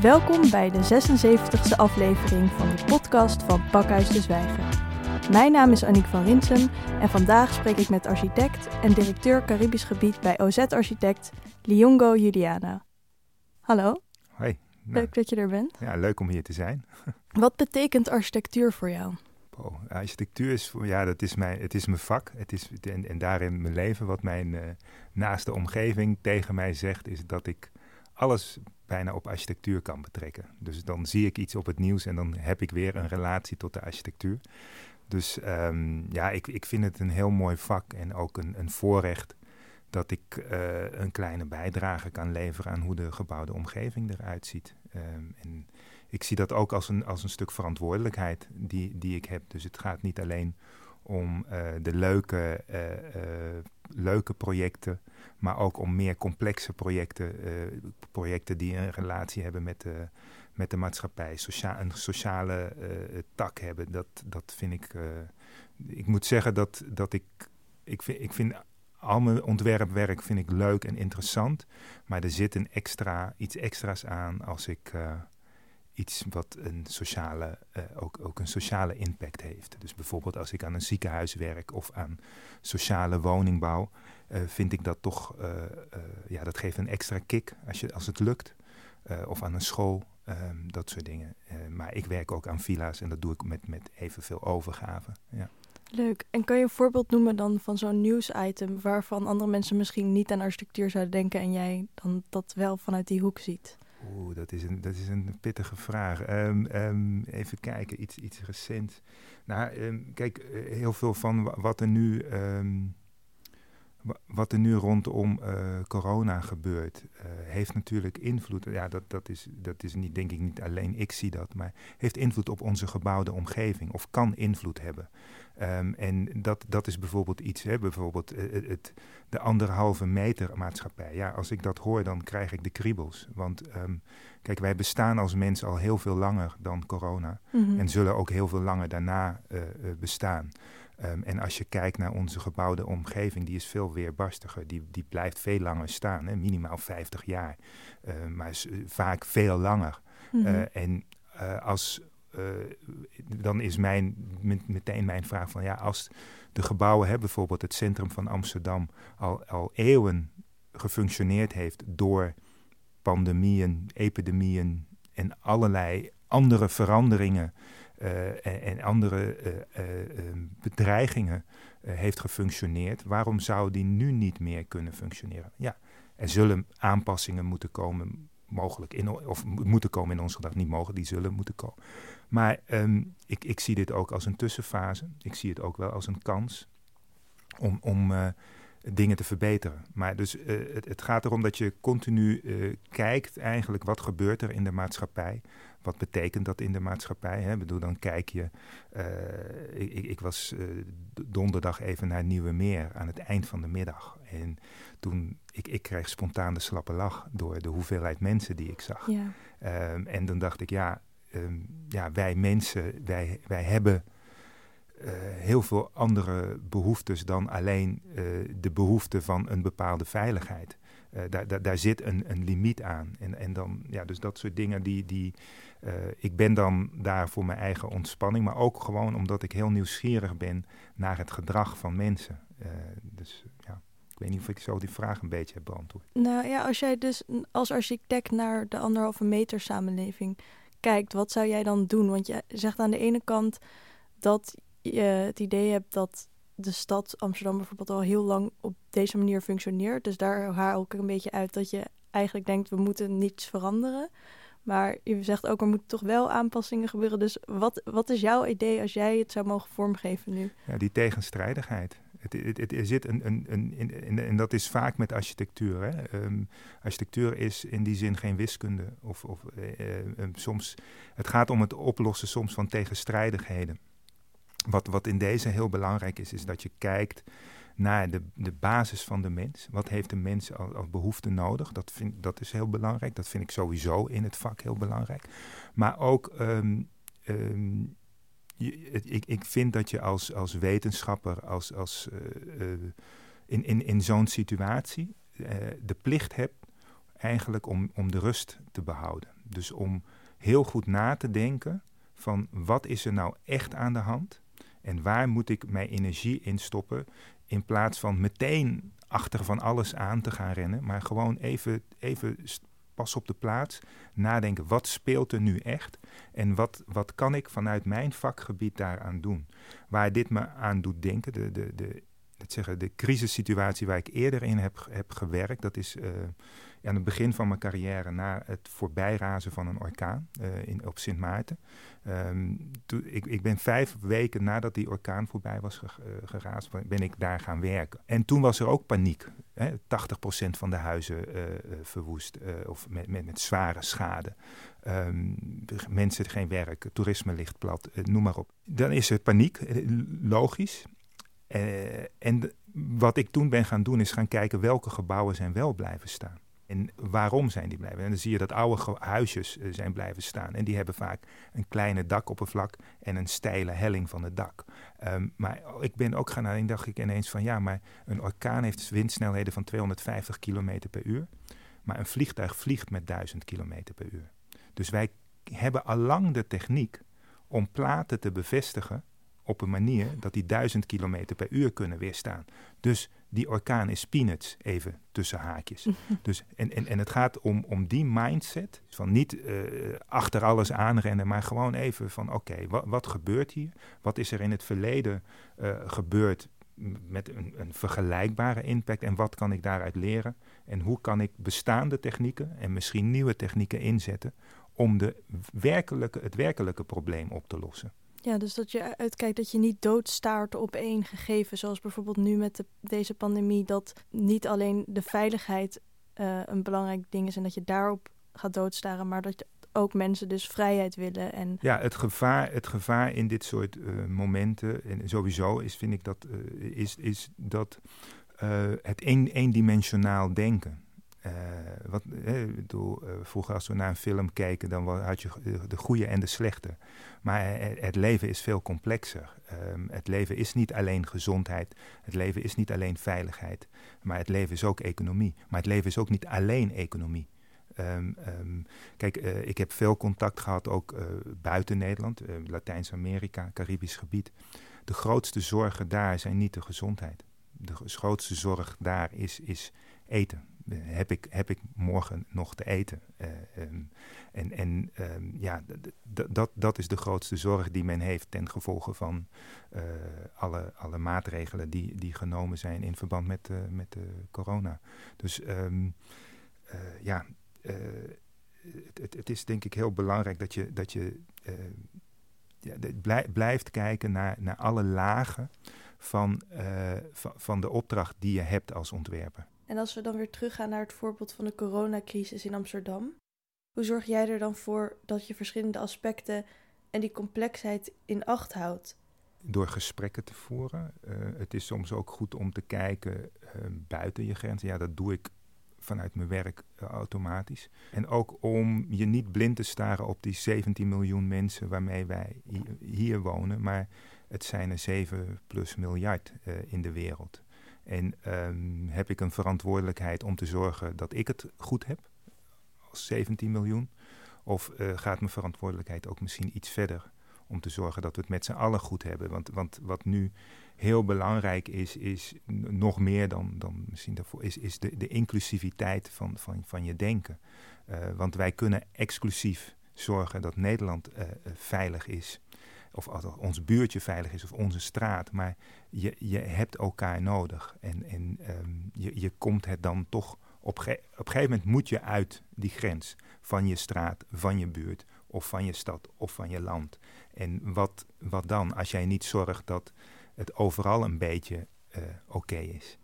Welkom bij de 76e aflevering van de podcast van Pakhuis de Zwijgen. Mijn naam is Aniek van Rinsum en vandaag spreek ik met architect en directeur Caribisch Gebied bij OZ Architect, Liongo Juliana. Hallo. Hoi. Nou, leuk dat je er bent. Ja, leuk om hier te zijn. Wat betekent architectuur voor jou? Oh, architectuur is, ja, dat is mijn, het is mijn vak. Het is, en, en daarin mijn leven. Wat mijn uh, naaste omgeving tegen mij zegt, is dat ik alles bijna op architectuur kan betrekken. Dus dan zie ik iets op het nieuws en dan heb ik weer een relatie tot de architectuur. Dus um, ja, ik, ik vind het een heel mooi vak en ook een, een voorrecht dat ik uh, een kleine bijdrage kan leveren aan hoe de gebouwde omgeving eruit ziet. Um, en ik zie dat ook als een, als een stuk verantwoordelijkheid die, die ik heb. Dus het gaat niet alleen om uh, de leuke, uh, leuke projecten, maar ook om meer complexe projecten. projecten die een relatie hebben met de, met de maatschappij, socia een sociale tak hebben. Dat, dat vind ik. ik moet zeggen dat, dat ik. Ik vind, ik vind al mijn ontwerpwerk vind ik leuk en interessant. Maar er zit een extra, iets extra's aan als ik iets wat een sociale, uh, ook, ook een sociale impact heeft. Dus bijvoorbeeld als ik aan een ziekenhuis werk of aan sociale woningbouw, uh, vind ik dat toch, uh, ja, dat geeft een extra kick als, je, als het lukt. of aan een school, ehm, dat soort dingen. maar ik werk ook aan villa's en dat doe ik met, met evenveel overgave. Ja. Leuk. En kan je een voorbeeld noemen dan van zo'n nieuwsitem waarvan andere mensen misschien niet aan architectuur zouden denken en jij dan dat wel vanuit die hoek ziet? Oeh, dat is een, dat is een pittige vraag. Um, um, even kijken, iets, iets recents. Nou, um, kijk, eh, heel veel van wat er nu, wat er nu rondom uh, corona gebeurt, uh, heeft natuurlijk invloed. Ja, dat, dat, is, dat is niet, denk ik, niet alleen ik zie dat, maar heeft invloed op onze gebouwde omgeving of kan invloed hebben. Um, en dat, dat is bijvoorbeeld iets, hè, bijvoorbeeld uh, het, de anderhalve meter maatschappij. Ja, als ik dat hoor, dan krijg ik de kriebels. Want um, kijk, wij bestaan als mens al heel veel langer dan corona. Mm -hmm. En zullen ook heel veel langer daarna uh, uh, bestaan. Um, en als je kijkt naar onze gebouwde omgeving, die is veel weerbarstiger. Die, die blijft veel langer staan, hè, minimaal 50 jaar. maar is, vaak veel langer. Mm -hmm. en als uh, dan is mijn, meteen mijn vraag van ja, als de gebouwen hebben, bijvoorbeeld het centrum van Amsterdam, al, al eeuwen gefunctioneerd heeft door pandemieën, epidemieën en allerlei andere veranderingen uh, en, andere uh, bedreigingen heeft gefunctioneerd, waarom zou die nu niet meer kunnen functioneren? Ja, er zullen aanpassingen moeten komen, mogelijk, in, of moeten komen in onze gedachten, niet mogen, die zullen moeten komen. Maar um, ik, ik zie dit ook als een tussenfase. Ik zie het ook wel als een kans om, om uh, dingen te verbeteren. Maar dus uh, het, het, gaat erom dat je continu uh, kijkt eigenlijk wat gebeurt er in de maatschappij. Wat betekent dat in de maatschappij? Hè? Ik bedoel, dan kijk je. ik, ik, was donderdag even naar Nieuwe Meer aan het eind van de middag. En toen ik, ik kreeg spontaan de slappe lach door de hoeveelheid mensen die ik zag. Ja. Um, en dan dacht ik, ja, um, ja, wij mensen, wij, wij hebben uh, heel veel andere behoeftes dan alleen uh, de behoefte van een bepaalde veiligheid. Uh, daar, daar, daar, zit een, een limiet aan. En, en dan, ja, dus dat soort dingen die. die ik ben dan daar voor mijn eigen ontspanning, maar ook gewoon omdat ik heel nieuwsgierig ben naar het gedrag van mensen. dus ja. Ik weet niet of ik zo die vraag een beetje heb beantwoord. Nou ja, als jij dus als architect naar de anderhalve meter samenleving kijkt, wat zou jij dan doen? Want je zegt aan de ene kant dat je het idee hebt dat de stad Amsterdam bijvoorbeeld al heel lang op deze manier functioneert. Dus daar haal ik een beetje uit dat je eigenlijk denkt, we moeten niets veranderen. Maar je zegt ook, er moeten toch wel aanpassingen gebeuren. Dus wat, wat is jouw idee als jij het zou mogen vormgeven nu? Ja, die tegenstrijdigheid. Het, er zit een, een, in, en dat is vaak met architectuur. Hè. Um, architectuur is in die zin geen wiskunde. Of, of uh, um, soms, het gaat om het oplossen soms van tegenstrijdigheden. Wat, wat in deze heel belangrijk is, is dat je kijkt naar de, de basis van de mens. Wat heeft de mens als, als behoefte nodig? Dat, vind, dat is heel belangrijk. Dat vind ik sowieso in het vak heel belangrijk. Maar ook um, um, ik, ik vind dat je als, als wetenschapper, als, als, uh, uh, in, in, in zo'n situatie, uh, de plicht hebt eigenlijk om, om de rust te behouden. Dus om heel goed na te denken van wat is er nou echt aan de hand en waar moet ik mijn energie in stoppen in plaats van meteen achter van alles aan te gaan rennen, maar gewoon even, even pas op de plaats nadenken wat speelt er nu echt en wat, wat kan ik vanuit mijn vakgebied daaraan doen. Waar dit me aan doet denken, de, de, de, zeggen, de crisissituatie waar ik eerder in heb, heb gewerkt, dat is uh, aan het begin van mijn carrière na het voorbijrazen van een orkaan uh, in, op Sint Maarten. Um, ik, ik, ben vijf weken nadat die orkaan voorbij was ge, uh, geraasd, ben ik daar gaan werken. En toen was er ook paniek. Hè, 80% van de huizen verwoest of met, met, met, zware schade. Um, mensen geen werk, toerisme ligt plat, noem maar op. Dan is er paniek, logisch. En wat ik toen ben gaan doen is gaan kijken welke gebouwen zijn wel blijven staan. En waarom zijn die blijven? En dan zie je dat oude huisjes uh, zijn blijven staan. En die hebben vaak een kleine dakoppervlak en een steile helling van het dak. Um, maar ik ben ook gaan nadenken, dacht ik ineens van ja, maar een orkaan heeft windsnelheden van 250 km per uur. Maar een vliegtuig vliegt met 1000 km per uur. Dus wij hebben allang de techniek om platen te bevestigen op een manier dat die 1000 km per uur kunnen weerstaan. Dus die orkaan is peanuts, even tussen haakjes. dus, en, en, en het gaat om, om die mindset, van niet uh, achter alles aanrennen, maar gewoon even van oké, wat, wat gebeurt hier? Wat is er in het verleden uh, gebeurd met een, een, vergelijkbare impact en wat kan ik daaruit leren? En hoe kan ik bestaande technieken en misschien nieuwe technieken inzetten om de werkelijke, het werkelijke probleem op te lossen? Ja, dus dat je uitkijkt dat je niet doodstaart op één gegeven, zoals bijvoorbeeld nu met de, deze pandemie, dat niet alleen de veiligheid uh, een belangrijk ding is en dat je daarop gaat doodstaren, maar dat ook mensen dus vrijheid willen. En... Ja, het gevaar, het gevaar in dit soort uh, momenten, en sowieso is, vind ik dat, uh, is, is dat het een, eendimensionaal denken. Uh, wat, eh, bedoel, uh, vroeger als we naar een film keken, dan had je de goede en de slechte. Maar het leven is veel complexer. Um, het leven is niet alleen gezondheid, het leven is niet alleen veiligheid, maar het leven is ook economie. Maar het leven is ook niet alleen economie. Um, um, kijk, ik heb veel contact gehad ook buiten Nederland, Latijns-Amerika, Caribisch gebied. De grootste zorgen daar zijn niet de gezondheid. De grootste zorg daar is, is eten heb ik, heb ik morgen nog te eten? Uh, um, en en um, ja, dat, dat is de grootste zorg die men heeft ten gevolge van uh, alle, alle maatregelen die, die genomen zijn in verband met, uh, met de corona. Dus um, ja, het, het, het, is denk ik heel belangrijk dat je, dat je ja, blij, blijft kijken naar, naar alle lagen van, van, van de opdracht die je hebt als ontwerper. En als we dan weer teruggaan naar het voorbeeld van de coronacrisis in Amsterdam, hoe zorg jij er dan voor dat je verschillende aspecten en die complexheid in acht houdt? Door gesprekken te voeren. Uh, het is soms ook goed om te kijken uh, buiten je grenzen. Ja, dat doe ik vanuit mijn werk uh, automatisch. En ook om je niet blind te staren op die 17 miljoen mensen waarmee wij hier wonen. Maar het zijn er 7 plus miljard in de wereld. En um, heb ik een verantwoordelijkheid om te zorgen dat ik het goed heb, als 17 miljoen? Of uh, gaat mijn verantwoordelijkheid ook misschien iets verder om te zorgen dat we het met z'n allen goed hebben? Want, want wat nu heel belangrijk is, is nog meer dan, dan misschien daarvoor, is, is de, de inclusiviteit van, van, van je denken. Uh, want wij kunnen exclusief zorgen dat Nederland uh, veilig is of als ons buurtje veilig is of onze straat. Maar je, je hebt elkaar nodig. En, en um, je, je komt het dan toch. Op, ge op een gegeven moment moet je uit die grens van je straat, van je buurt, of van je stad of van je land. En wat, wat dan als jij niet zorgt dat het overal een beetje uh, oké okay is?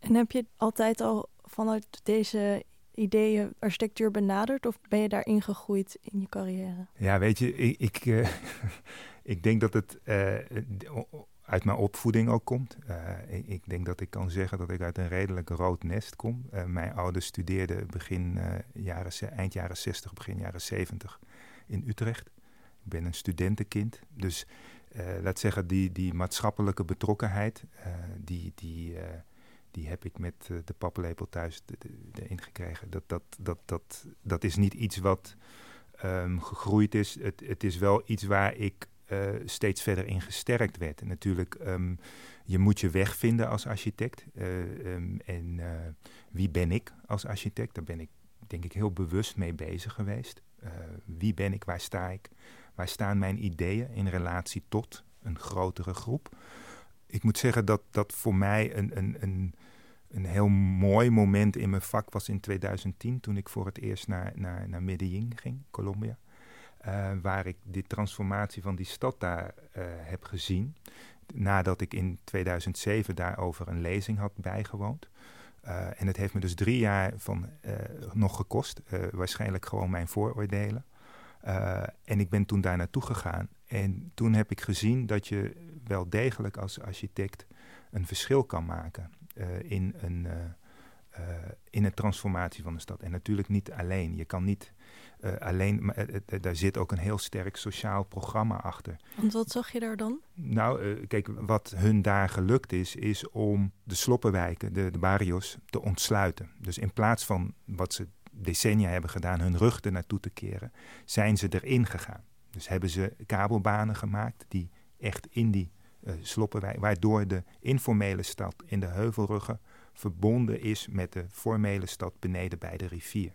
En heb je altijd al vanuit deze ideeën architectuur benaderd of ben je daarin gegroeid in je carrière? Ja, weet je, ik, ik, uh, ik denk dat het uh, uit mijn opvoeding ook komt. Uh, ik, denk dat ik kan zeggen dat ik uit een redelijk rood nest kom. mijn ouders studeerden begin, jaren, eind jaren 60, begin jaren 70 in Utrecht. Ik ben een studentenkind, dus laat zeggen, die, die maatschappelijke betrokkenheid, die, die, die heb ik met de pappenlepel thuis erin gekregen. Dat, dat, dat, dat, dat is niet iets wat ehm, gegroeid is. Het, het is wel iets waar ik uh, steeds verder in gesterkt werd. En natuurlijk, um, je moet je weg vinden als architect. Um, en uh, wie ben ik als architect? Daar ben ik denk ik heel bewust mee bezig geweest. Wie ben ik? Waar sta ik? Waar staan mijn ideeën in relatie tot een grotere groep? Ik moet zeggen dat dat voor mij een, een, een, een heel mooi moment in mijn vak was in 2010, toen ik voor het eerst naar, naar, naar Medellin ging, Colombia. Uh, waar ik die transformatie van die stad daar uh, heb gezien. Nadat ik in 2007 daarover een lezing had bijgewoond. Uh, en het heeft me dus drie jaar van, nog gekost. waarschijnlijk gewoon mijn vooroordelen. en ik ben toen daar naartoe gegaan. En toen heb ik gezien dat je wel degelijk als architect een verschil kan maken in een. In een transformatie van de stad. En natuurlijk niet alleen. Je kan niet uh, alleen, maar daar zit ook een heel sterk sociaal programma achter. Want wat zag je daar dan? Nou, uh, kijk, wat hun daar gelukt is, is om de sloppenwijken, de, de barrios, te ontsluiten. Dus in plaats van wat ze decennia hebben gedaan, hun rug er naartoe te keren, zijn ze erin gegaan. Dus hebben ze kabelbanen gemaakt die echt in die uh, sloppenwijk, waardoor de informele stad in de heuvelruggen verbonden is met de formele stad beneden bij de rivier.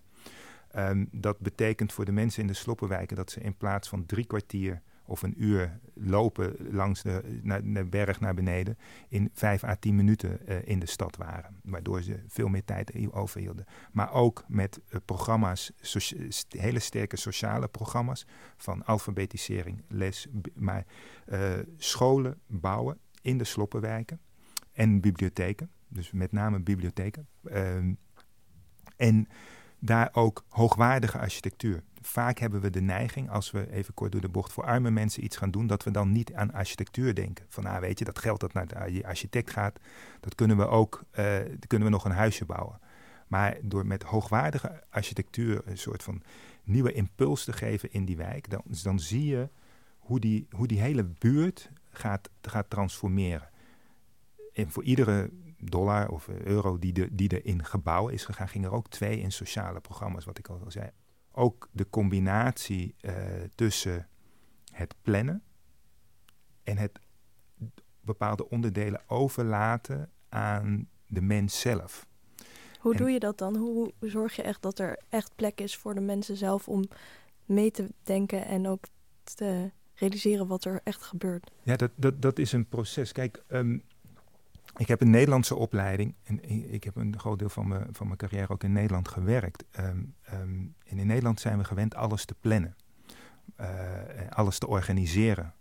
Um, dat betekent voor de mensen in de sloppenwijken dat ze in plaats van drie kwartier of een uur lopen langs de, naar, de berg naar beneden, in vijf à tien minuten uh, in de stad waren. Waardoor ze veel meer tijd overhielden. Maar ook met uh, programma's, hele sterke sociale programma's van alfabetisering, les, maar uh, scholen bouwen in de sloppenwijken en bibliotheken. Dus met name bibliotheken. Ehm, en daar ook hoogwaardige architectuur. Vaak hebben we de neiging, als we even kort door de bocht voor arme mensen iets gaan doen, dat we dan niet aan architectuur denken. Van, nou weet je, dat geld dat naar de architect gaat, dat kunnen we ook, uh, kunnen we nog een huisje bouwen. Maar door met hoogwaardige architectuur een soort van nieuwe impuls te geven in die wijk, dan, dan zie je hoe die, hoe die hele buurt gaat, gaat transformeren. En voor iedere dollar of euro die, de, die er in gebouwen is gegaan, gingen er ook twee in sociale programma's, wat ik al zei. Ook de combinatie uh, tussen het plannen en het bepaalde onderdelen overlaten aan de mens zelf. Hoe en, doe je dat dan? Hoe zorg je echt dat er echt plek is voor de mensen zelf om mee te denken en ook te realiseren wat er echt gebeurt? Ja, dat, dat, dat is een proces. Kijk, um, ik heb een Nederlandse opleiding en ik heb een groot deel van mijn, van mijn carrière ook in Nederland gewerkt. Um, um, en in Nederland zijn we gewend alles te plannen, uh, alles te organiseren.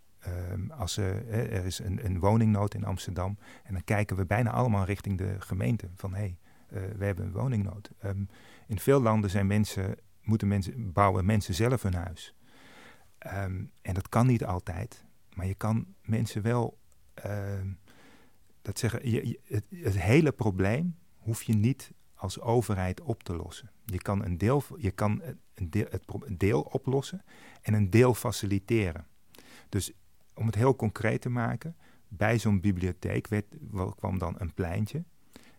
Um, als er, er is een, een, woningnood in Amsterdam en dan kijken we bijna allemaal richting de gemeente van hé, hey, uh, we hebben een woningnood. in veel landen zijn mensen, moeten mensen, bouwen mensen zelf hun huis. en dat kan niet altijd, maar je kan mensen wel dat zeggen, je, het, hele probleem hoef je niet als overheid op te lossen. Je kan een deel, je kan het, een deel oplossen en een deel faciliteren. Dus om het heel concreet te maken, bij zo'n bibliotheek werd, kwam dan een pleintje.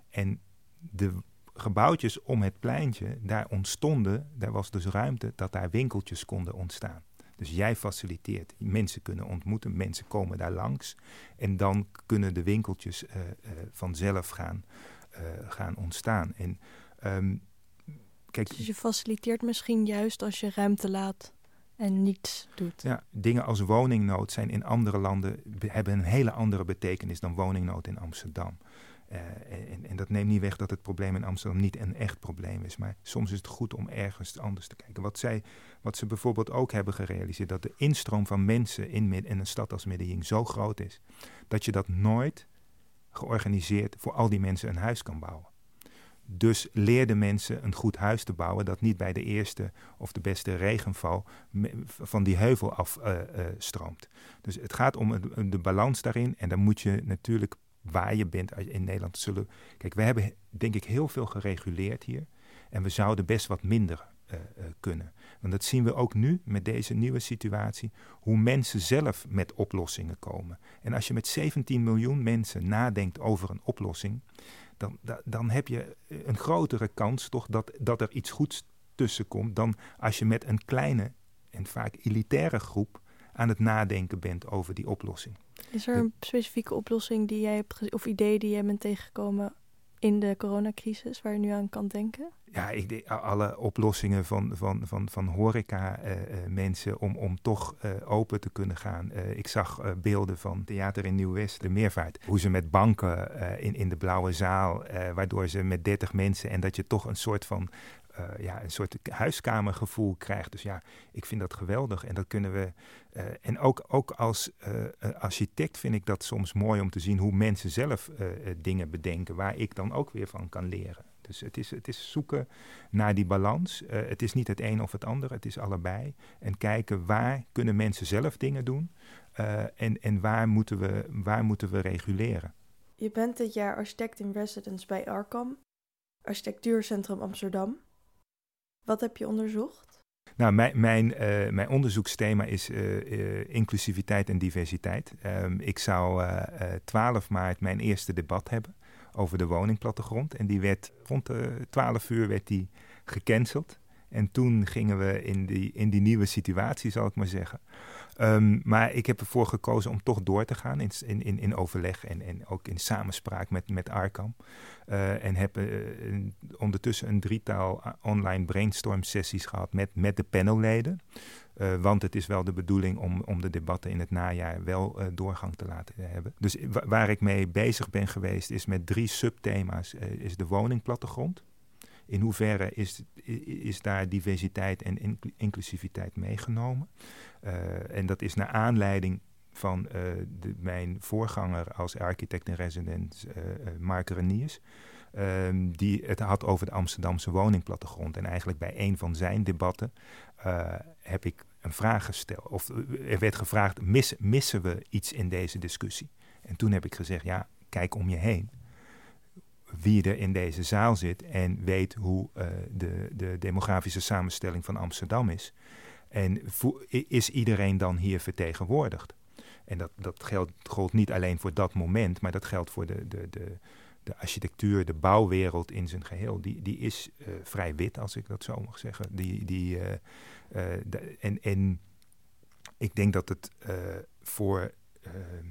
En de gebouwtjes om het pleintje, daar ontstonden, daar was dus ruimte dat daar winkeltjes konden ontstaan. Dus jij faciliteert. Mensen kunnen ontmoeten, mensen komen daar langs. En dan kunnen de winkeltjes uh, uh, vanzelf gaan, uh, gaan ontstaan. En, um, kijk, dus je faciliteert misschien juist als je ruimte laat en niets doet. Ja, dingen als woningnood zijn in andere landen hebben een hele andere betekenis dan woningnood in Amsterdam. Uh, en, en, dat neemt niet weg dat het probleem in Amsterdam niet een echt probleem is. Maar soms is het goed om ergens anders te kijken. Wat, zij, wat ze bijvoorbeeld ook hebben gerealiseerd, dat de instroom van mensen in, in een stad als Medellin zo groot is, dat je dat nooit georganiseerd voor al die mensen een huis kan bouwen. Dus leerden mensen een goed huis te bouwen dat niet bij de eerste of de beste regenval van die heuvel afstroomt. Uh, uh, dus het gaat om de balans daarin en dan moet je natuurlijk waar je bent in Nederland zullen. Kijk, we hebben denk ik heel veel gereguleerd hier. En we zouden best wat minder uh, uh, kunnen. Want dat zien we ook nu met deze nieuwe situatie. Hoe mensen zelf met oplossingen komen. En als je met 17 miljoen mensen nadenkt over een oplossing. Dan, da, dan heb je een grotere kans toch dat, dat er iets goeds tussen komt. Dan als je met een kleine en vaak elitaire groep aan het nadenken bent over die oplossing. Is er een specifieke oplossing die jij hebt of idee die jij bent tegengekomen in de coronacrisis waar je nu aan kan denken? Ja, alle oplossingen van, van, van, van horeca uh, mensen om, om toch uh, open te kunnen gaan. ik zag beelden van theater in Nieuw-West, de meervaart. Hoe ze met banken in, in de blauwe zaal, waardoor ze met 30 mensen en dat je toch een soort van ja, een soort huiskamergevoel krijgt. Dus ja, ik vind dat geweldig. En dat kunnen we. Uh, en ook, ook als uh, architect vind ik dat soms mooi om te zien hoe mensen zelf dingen bedenken, waar ik dan ook weer van kan leren. Dus het is, het is zoeken naar die balans. het is niet het een of het ander, het is allebei. En kijken waar kunnen mensen zelf dingen doen en, en waar, moeten we, waar moeten we reguleren. Je bent dit jaar architect in residence bij Arkham, Architectuurcentrum Amsterdam. Wat heb je onderzocht? Nou, mijn, mijn, uh, mijn onderzoeksthema is uh, inclusiviteit en diversiteit. Um, ik zou 12 maart mijn eerste debat hebben over de woningplattegrond. En die werd rond 12 uur werd die gecanceld. En toen gingen we in die, in die nieuwe situatie, zal ik maar zeggen. Um, maar ik heb ervoor gekozen om toch door te gaan in, in, in overleg en, en ook in samenspraak met, met Arkham. Uh, en heb uh, ondertussen een drietal online brainstorm sessies gehad met, met de panelleden. Want het is wel de bedoeling om, om de debatten in het najaar wel doorgang te laten hebben. Dus waar ik mee bezig ben geweest is met drie subthema's. is de woningplattegrond in hoeverre is, is daar diversiteit en inclusiviteit meegenomen? Uh, en dat is naar aanleiding van de, mijn voorganger als architect in residence, uh, Mark Reniers. Um, die het had over de Amsterdamse woningplattegrond. En eigenlijk bij een van zijn debatten heb ik een vraag gesteld. Of er werd gevraagd, mis, missen we iets in deze discussie? En toen heb ik gezegd, ja, kijk om je heen wie er in deze zaal zit en weet hoe uh, de, de demografische samenstelling van Amsterdam is. En is iedereen dan hier vertegenwoordigd? En dat, dat geldt, niet alleen voor dat moment, maar dat geldt voor de, de, de, de architectuur, de bouwwereld in zijn geheel. Die, die is uh, vrij wit, als ik dat zo mag zeggen. Die, die, de, en, en ik denk dat het voor ehm,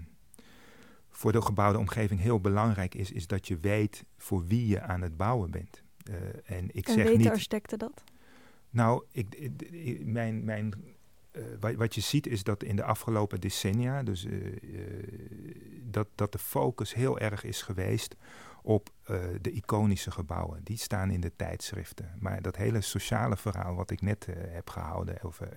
voor de gebouwde omgeving heel belangrijk is, is dat je weet voor wie je aan het bouwen bent. Uh, en ik en zeg weten niet, architecten dat? Nou, ik, mijn, mijn, uh, wat, wat, je ziet is dat in de afgelopen decennia, dus, uh, dat, dat de focus heel erg is geweest op de iconische gebouwen. Die staan in de tijdschriften. Maar dat hele sociale verhaal wat ik net heb gehouden over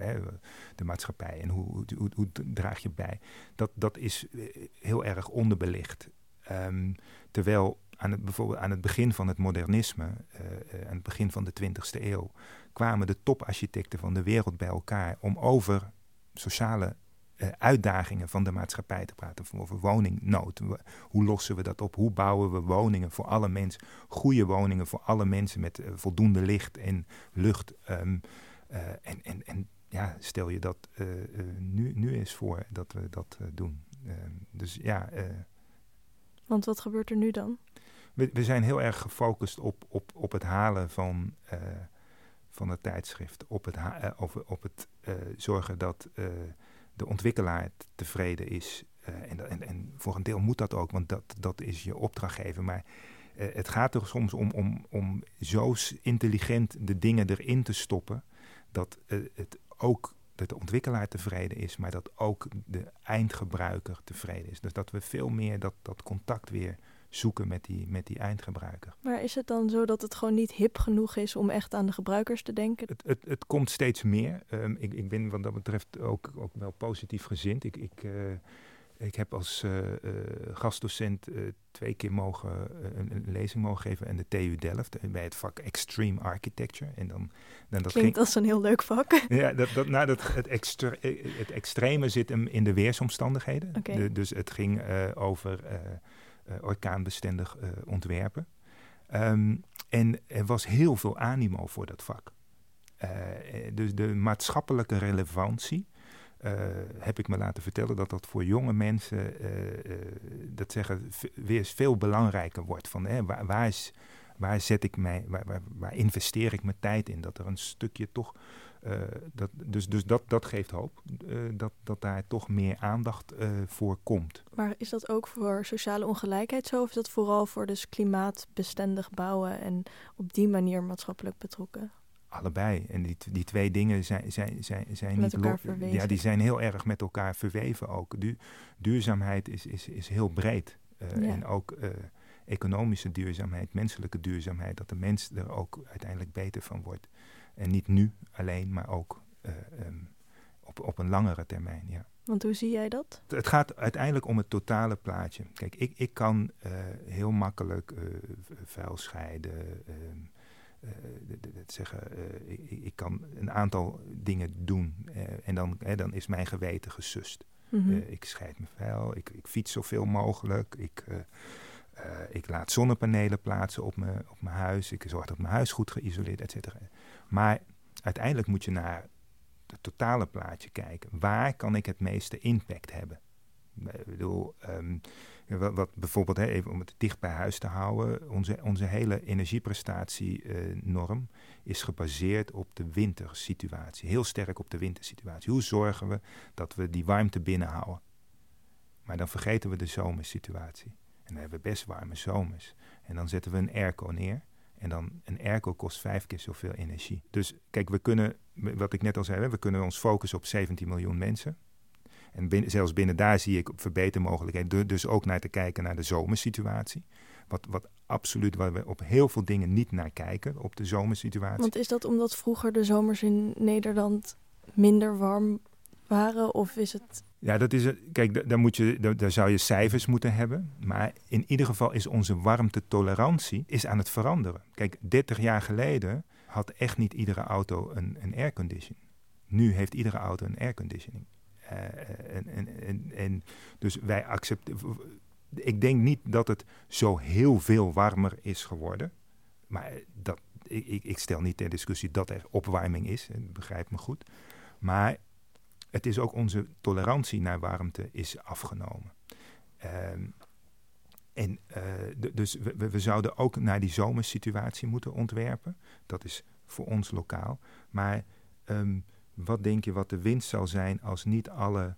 de maatschappij en hoe, hoe, hoe, draag je bij, dat, dat is eh, heel erg onderbelicht. Um, terwijl aan het, bijvoorbeeld aan het begin van het modernisme, uh, aan het begin van de 20e eeuw, kwamen de toparchitecten van de wereld bij elkaar om over sociale uh, uitdagingen van de maatschappij te praten. Over woningnood. Hoe lossen we dat op? Hoe bouwen we woningen voor alle mensen? Goede woningen voor alle mensen met voldoende licht en lucht. Uh, en, en, en ja, stel je dat nu, nu eens voor dat we dat doen. Ehm, dus ja. Want wat gebeurt er nu dan? We, zijn heel erg gefocust op, op, op het halen van, van het tijdschrift. Op het, op, op het zorgen dat de ontwikkelaar tevreden is. En, en, en, voor een deel moet dat ook, want dat, dat is je opdrachtgever. Maar het gaat er soms om, om, om zo intelligent de dingen erin te stoppen. dat het ook dat de ontwikkelaar tevreden is, maar dat ook de eindgebruiker tevreden is. Dus dat we veel meer dat, dat contact weer zoeken met die, met die eindgebruiker. Maar is het dan zo dat het gewoon niet hip genoeg is om echt aan de gebruikers te denken? Het, het, het komt steeds meer. Um, ik, ik ben wat dat betreft ook, ook wel positief gezind. Ik, ik, uh, ik heb als uh, uh, gastdocent twee keer mogen, een, een, lezing mogen geven aan de TU Delft bij het vak Extreme Architecture. En dan, dan dat Klinkt ging, als een heel leuk vak. Ja, dat, dat, nou, dat, het, extre, het extreme zit hem in de weersomstandigheden. Okay. De, dus het ging over orkaanbestendig uh, ontwerpen. Um, en er was heel veel animo voor dat vak. Uh, dus de maatschappelijke relevantie, heb ik me laten vertellen dat dat voor jonge mensen, dat zeggen, weer veel belangrijker wordt. Van, hè, waar, waar, is, waar zet ik mij, waar, waar, waar, investeer ik mijn tijd in? Dat er een stukje toch dat, dus dus dat, dat geeft hoop dat, dat daar toch meer aandacht voor komt. Maar is dat ook voor sociale ongelijkheid zo? Of is dat vooral voor dus klimaatbestendig bouwen en op die manier maatschappelijk betrokken? Allebei. En die, die twee dingen zijn, zijn, zijn, zijn met elkaar verweven. Ja, die zijn heel erg met elkaar verweven ook. duurzaamheid is, is, is heel breed. En ook economische duurzaamheid, menselijke duurzaamheid, dat de mens er ook uiteindelijk beter van wordt. En niet nu alleen, maar ook uh, um, op, op een langere termijn. Ja. Want hoe zie jij dat? Het gaat uiteindelijk om het totale plaatje. Kijk, ik, ik kan uh, heel makkelijk uh, vuil scheiden. Uh, zeggen, ik, ik, kan een aantal dingen doen en dan, dan is mijn geweten gesust. Mm -hmm. ik scheid me vuil, ik, ik fiets zoveel mogelijk, ik uh, ik laat zonnepanelen plaatsen op mijn, op mijn huis. Ik zorg dat mijn huis goed geïsoleerd, et cetera. Maar uiteindelijk moet je naar het totale plaatje kijken. Waar kan ik het meeste impact hebben? Ik bedoel, um, wat, bijvoorbeeld, hè, even om het dicht bij huis te houden, onze, onze hele energieprestatienorm uh, is gebaseerd op de wintersituatie. Heel sterk op de wintersituatie. Hoe zorgen we dat we die warmte binnenhouden? Maar dan vergeten we de zomersituatie. En dan hebben we best warme zomers. En dan zetten we een airco neer. En dan een airco kost vijf keer zoveel energie. Dus kijk, we kunnen, wat ik net al zei, we kunnen ons focussen op 17 miljoen mensen. En zelfs binnen daar zie ik verbetermogelijkheden. Dus ook naar te kijken naar de zomersituatie. Wat, wat absoluut, waar we op heel veel dingen niet naar kijken, op de zomersituatie. Want is dat omdat vroeger de zomers in Nederland minder warm waren? Of is het ja, dat is Kijk, daar, moet je, daar, zou je cijfers moeten hebben. Maar in ieder geval is onze warmtetolerantie is aan het veranderen. Kijk, 30 jaar geleden had echt niet iedere auto een, een airconditioning. Nu heeft iedere auto een airconditioning. Uh, en, en, en, en, dus wij accepteren. Ik denk niet dat het zo heel veel warmer is geworden. Maar dat, ik, ik stel niet ter discussie dat er opwarming is. Begrijp me goed. Maar het is ook onze tolerantie naar warmte is afgenomen. Ehm, en uh, dus we, we, zouden ook naar die zomersituatie moeten ontwerpen. Dat is voor ons lokaal. Maar um, wat denk je wat de winst zal zijn als niet alle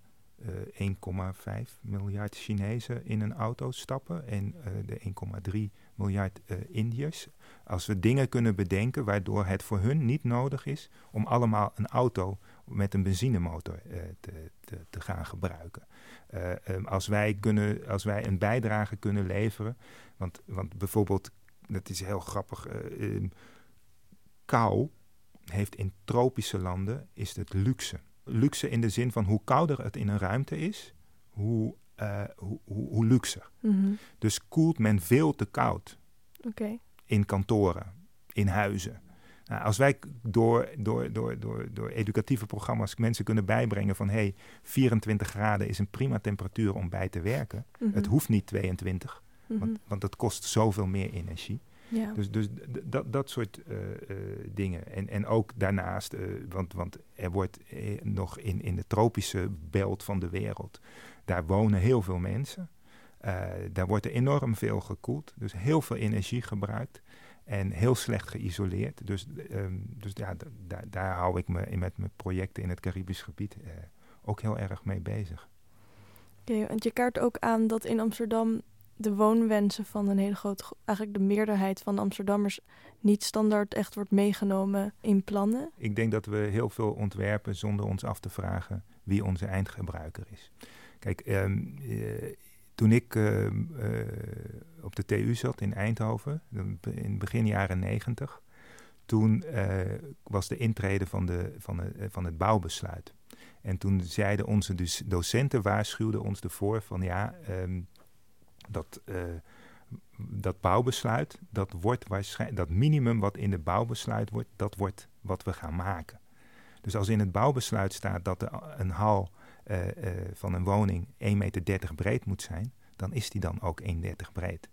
uh, eh, 1,5 miljard Chinezen in een auto stappen en uh, de 1,3 miljard Indiërs? Als we dingen kunnen bedenken waardoor het voor hun niet nodig is om allemaal een auto met een benzinemotor uh, te, te, te, gaan gebruiken. Uh, um, als, wij kunnen, als wij een bijdrage kunnen leveren, want, want bijvoorbeeld, dat is heel grappig, uh, kou heeft in tropische landen is het luxe. Luxe in de zin van hoe kouder het in een ruimte is, hoe, hoe, hoe, hoe luxer. Mm -hmm. Dus koelt men veel te koud. Okay. In kantoren, in huizen. Nou, als wij door, door, door, door, door educatieve programma's mensen kunnen bijbrengen van hey, 24 graden is een prima temperatuur om bij te werken. Mhm. Het hoeft niet 22, want, mhm. want dat kost zoveel meer energie. Ja. Dus, dus dat, dat soort uh, uh, dingen. En, en ook daarnaast, uh, want, want er wordt nog in, in de tropische belt van de wereld, daar wonen heel veel mensen. daar wordt er enorm veel gekoeld, dus heel veel energie gebruikt. En heel slecht geïsoleerd. Dus, um, dus ja, daar hou ik me in met mijn projecten in het Caribisch gebied uh, ook heel erg mee bezig. Oké, okay, want je kaart ook aan dat in Amsterdam de woonwensen van een hele grote, eigenlijk de meerderheid van de Amsterdammers niet standaard echt wordt meegenomen in plannen. Ik denk dat we heel veel ontwerpen zonder ons af te vragen wie onze eindgebruiker is. Kijk, um, uh, toen ik uh, uh, op de TU zat in Eindhoven, in begin jaren negentig, toen uh, was de intrede van, de, van, van het bouwbesluit. En toen zeiden onze dus docenten, waarschuwden ons ervoor van ja, um, dat, dat bouwbesluit, dat wordt waarschijnlijk, dat minimum wat in het bouwbesluit wordt, dat wordt wat we gaan maken. Dus als in het bouwbesluit staat dat een hal uh, uh, van een woning 1,30 meter breed moet zijn, dan is die dan ook 1,30 breed.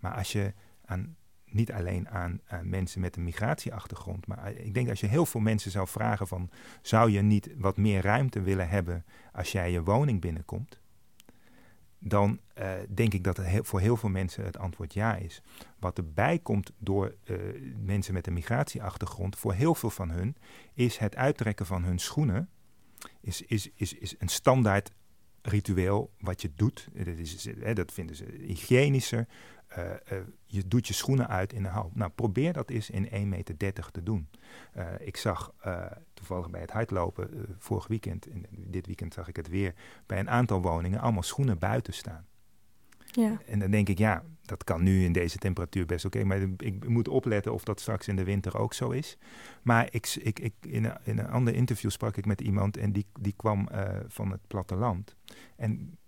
Maar als je aan, niet alleen aan, mensen met een migratieachtergrond, maar ik denk als je heel veel mensen zou vragen van, zou je niet wat meer ruimte willen hebben als jij je woning binnenkomt? dan denk ik dat het voor heel veel mensen het antwoord ja is. Wat erbij komt door mensen met een migratieachtergrond, voor heel veel van hun, is het uittrekken van hun schoenen. Is, is, is, is een standaard ritueel wat je doet. Dat, is, dat vinden ze hygiënischer. Uh, je doet je schoenen uit in de hal. Nou, probeer dat eens in 1,30 meter te doen. Ik zag toevallig bij het hardlopen vorig weekend, en dit weekend zag ik het weer, bij een aantal woningen allemaal schoenen buiten staan. Ja. En dan denk ik, ja, dat kan nu in deze temperatuur best oké, maar ik moet opletten of dat straks in de winter ook zo is. Maar ik, ik, ik, in, een, in een ander interview sprak ik met iemand en die, die kwam van het platteland. En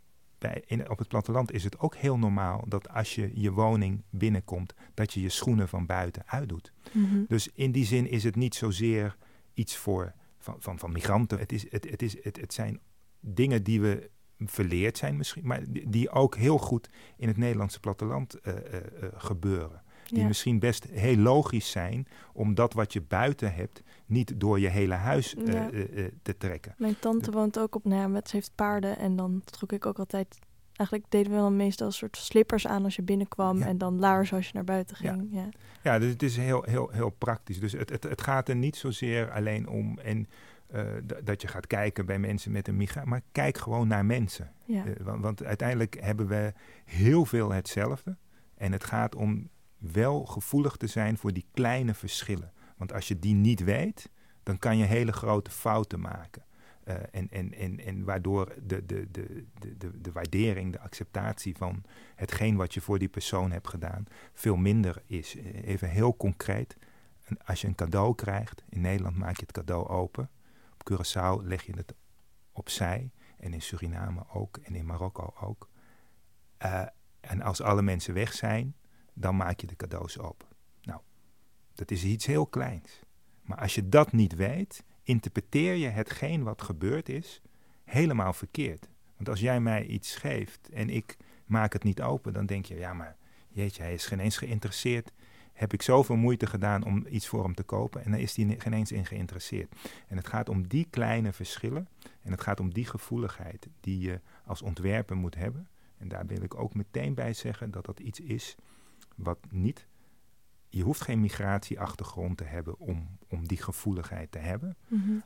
bij, in, op het platteland is het ook heel normaal dat als je je woning binnenkomt, dat je je schoenen van buiten uitdoet. Mm Dus in die zin is het niet zozeer iets voor, van, van, van migranten. Het, is, het, het, is, het, het zijn dingen die we verleerd zijn misschien, maar die, ook heel goed in het Nederlandse platteland uh, uh, uh, gebeuren. Die misschien best heel logisch zijn, om dat wat je buiten hebt niet door je hele huis ja. te trekken. Mijn tante woont ook op Namet, ze heeft paarden en dan trok ik ook altijd eigenlijk deden we dan meestal een soort slippers aan als je binnenkwam ja. en dan laars als je naar buiten ging. Ja, ja. ja dus het is heel, heel, heel praktisch. Dus het, het, het gaat er niet zozeer alleen om en, uh, dat je gaat kijken bij mensen met een migratie, maar kijk gewoon naar mensen. Ja. Uh, want, want, uiteindelijk hebben we heel veel hetzelfde en het gaat om wel gevoelig te zijn voor die kleine verschillen. Want als je die niet weet, dan kan je hele grote fouten maken. Uh, en, en, en, en waardoor de, de, de, de, de waardering, de acceptatie van hetgeen wat je voor die persoon hebt gedaan, veel minder is. Even heel concreet. Als je een cadeau krijgt, in Nederland maak je het cadeau open. Curaçao leg je het opzij. En in Suriname ook. En in Marokko ook. Uh, en als alle mensen weg zijn, dan maak je de cadeaus open. Nou, dat is iets heel kleins. Maar als je dat niet weet, interpreteer je hetgeen wat gebeurd is helemaal verkeerd. Want als jij mij iets geeft en ik maak het niet open, dan denk je, ja maar jeetje, hij is geen eens geïnteresseerd. Heb ik zoveel moeite gedaan om iets voor hem te kopen en dan is hij geen eens in geïnteresseerd. En het gaat om die kleine verschillen en het gaat om die gevoeligheid die je als ontwerper moet hebben. En daar wil ik ook meteen bij zeggen dat dat iets is wat niet je hoeft geen migratieachtergrond te hebben om, om die gevoeligheid te hebben. Mm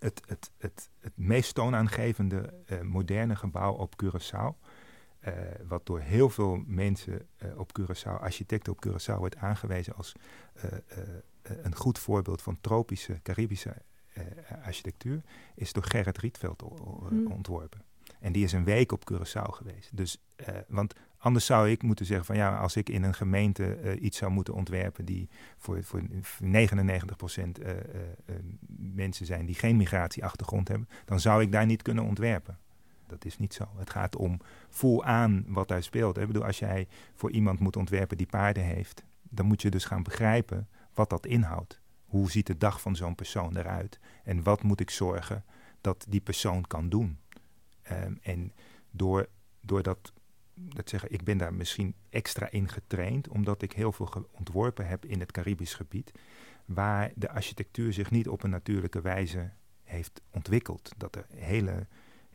het, het, het, het meest toonaangevende uh, moderne gebouw op Curaçao, uh, wat door heel veel mensen uh, op Curaçao, architecten op Curaçao, wordt aangewezen als een goed voorbeeld van tropische, Caribische architectuur, is door Gerrit Rietveld mm. ontworpen. En die is een week op Curaçao geweest. Dus, want Anders zou ik moeten zeggen van ja, als ik in een gemeente iets zou moeten ontwerpen die voor, voor 99% uh, uh, mensen zijn die geen migratieachtergrond hebben, dan zou ik daar niet kunnen ontwerpen. Dat is niet zo. Het gaat om voel aan wat daar speelt. Ik bedoel, als jij voor iemand moet ontwerpen die paarden heeft, dan moet je dus gaan begrijpen wat dat inhoudt. Hoe ziet de dag van zo'n persoon eruit? En wat moet ik zorgen dat die persoon kan doen? Um, en door, door dat dat zeggen, ik ben daar misschien extra in getraind, omdat ik heel veel ontworpen heb in het Caribisch gebied, waar de architectuur zich niet op een natuurlijke wijze heeft ontwikkeld. Dat er hele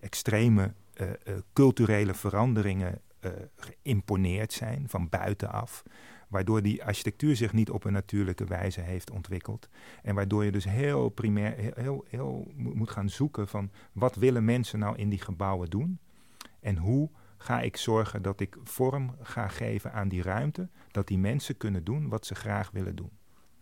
extreme uh, uh, culturele veranderingen uh, geïmponeerd zijn van buitenaf. Waardoor die architectuur zich niet op een natuurlijke wijze heeft ontwikkeld. En waardoor je dus heel primair heel, heel, heel moet gaan zoeken van wat willen mensen nou in die gebouwen doen. En hoe ga ik zorgen dat ik vorm ga geven aan die ruimte, dat die mensen kunnen doen wat ze graag willen doen.